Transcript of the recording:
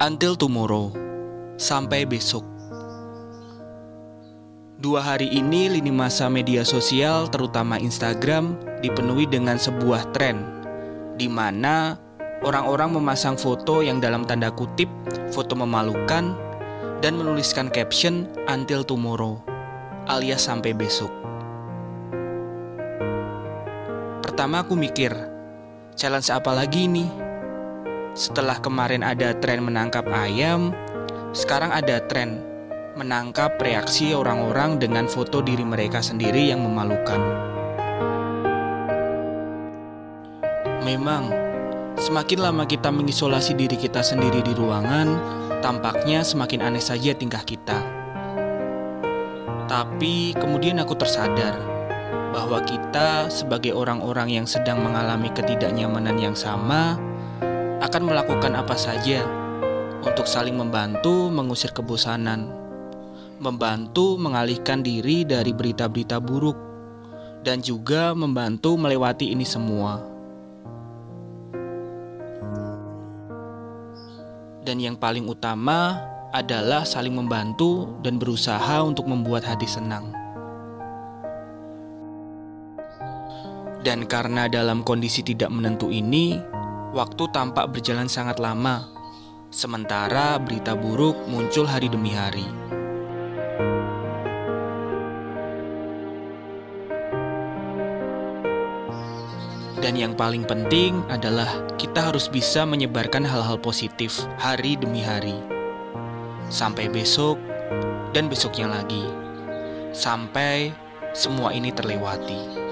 Until tomorrow, sampai besok. Dua hari ini lini masa media sosial, terutama Instagram, dipenuhi dengan sebuah tren di mana orang-orang memasang foto yang dalam tanda kutip foto memalukan dan menuliskan caption until tomorrow alias sampai besok. Pertama aku mikir, challenge apa lagi nih? Setelah kemarin ada tren menangkap ayam, sekarang ada tren menangkap reaksi orang-orang dengan foto diri mereka sendiri yang memalukan. Memang, semakin lama kita mengisolasi diri kita sendiri di ruangan, tampaknya semakin aneh saja tingkah kita. Tapi kemudian aku tersadar bahwa kita, sebagai orang-orang yang sedang mengalami ketidaknyamanan yang sama, akan melakukan apa saja untuk saling membantu mengusir kebosanan, membantu mengalihkan diri dari berita-berita buruk, dan juga membantu melewati ini semua. Dan yang paling utama adalah saling membantu dan berusaha untuk membuat hati senang. Dan karena dalam kondisi tidak menentu ini, waktu tampak berjalan sangat lama. Sementara berita buruk muncul hari demi hari. Dan yang paling penting adalah kita harus bisa menyebarkan hal-hal positif hari demi hari. Sampai besok dan besoknya lagi. Sampai semua ini terlewati.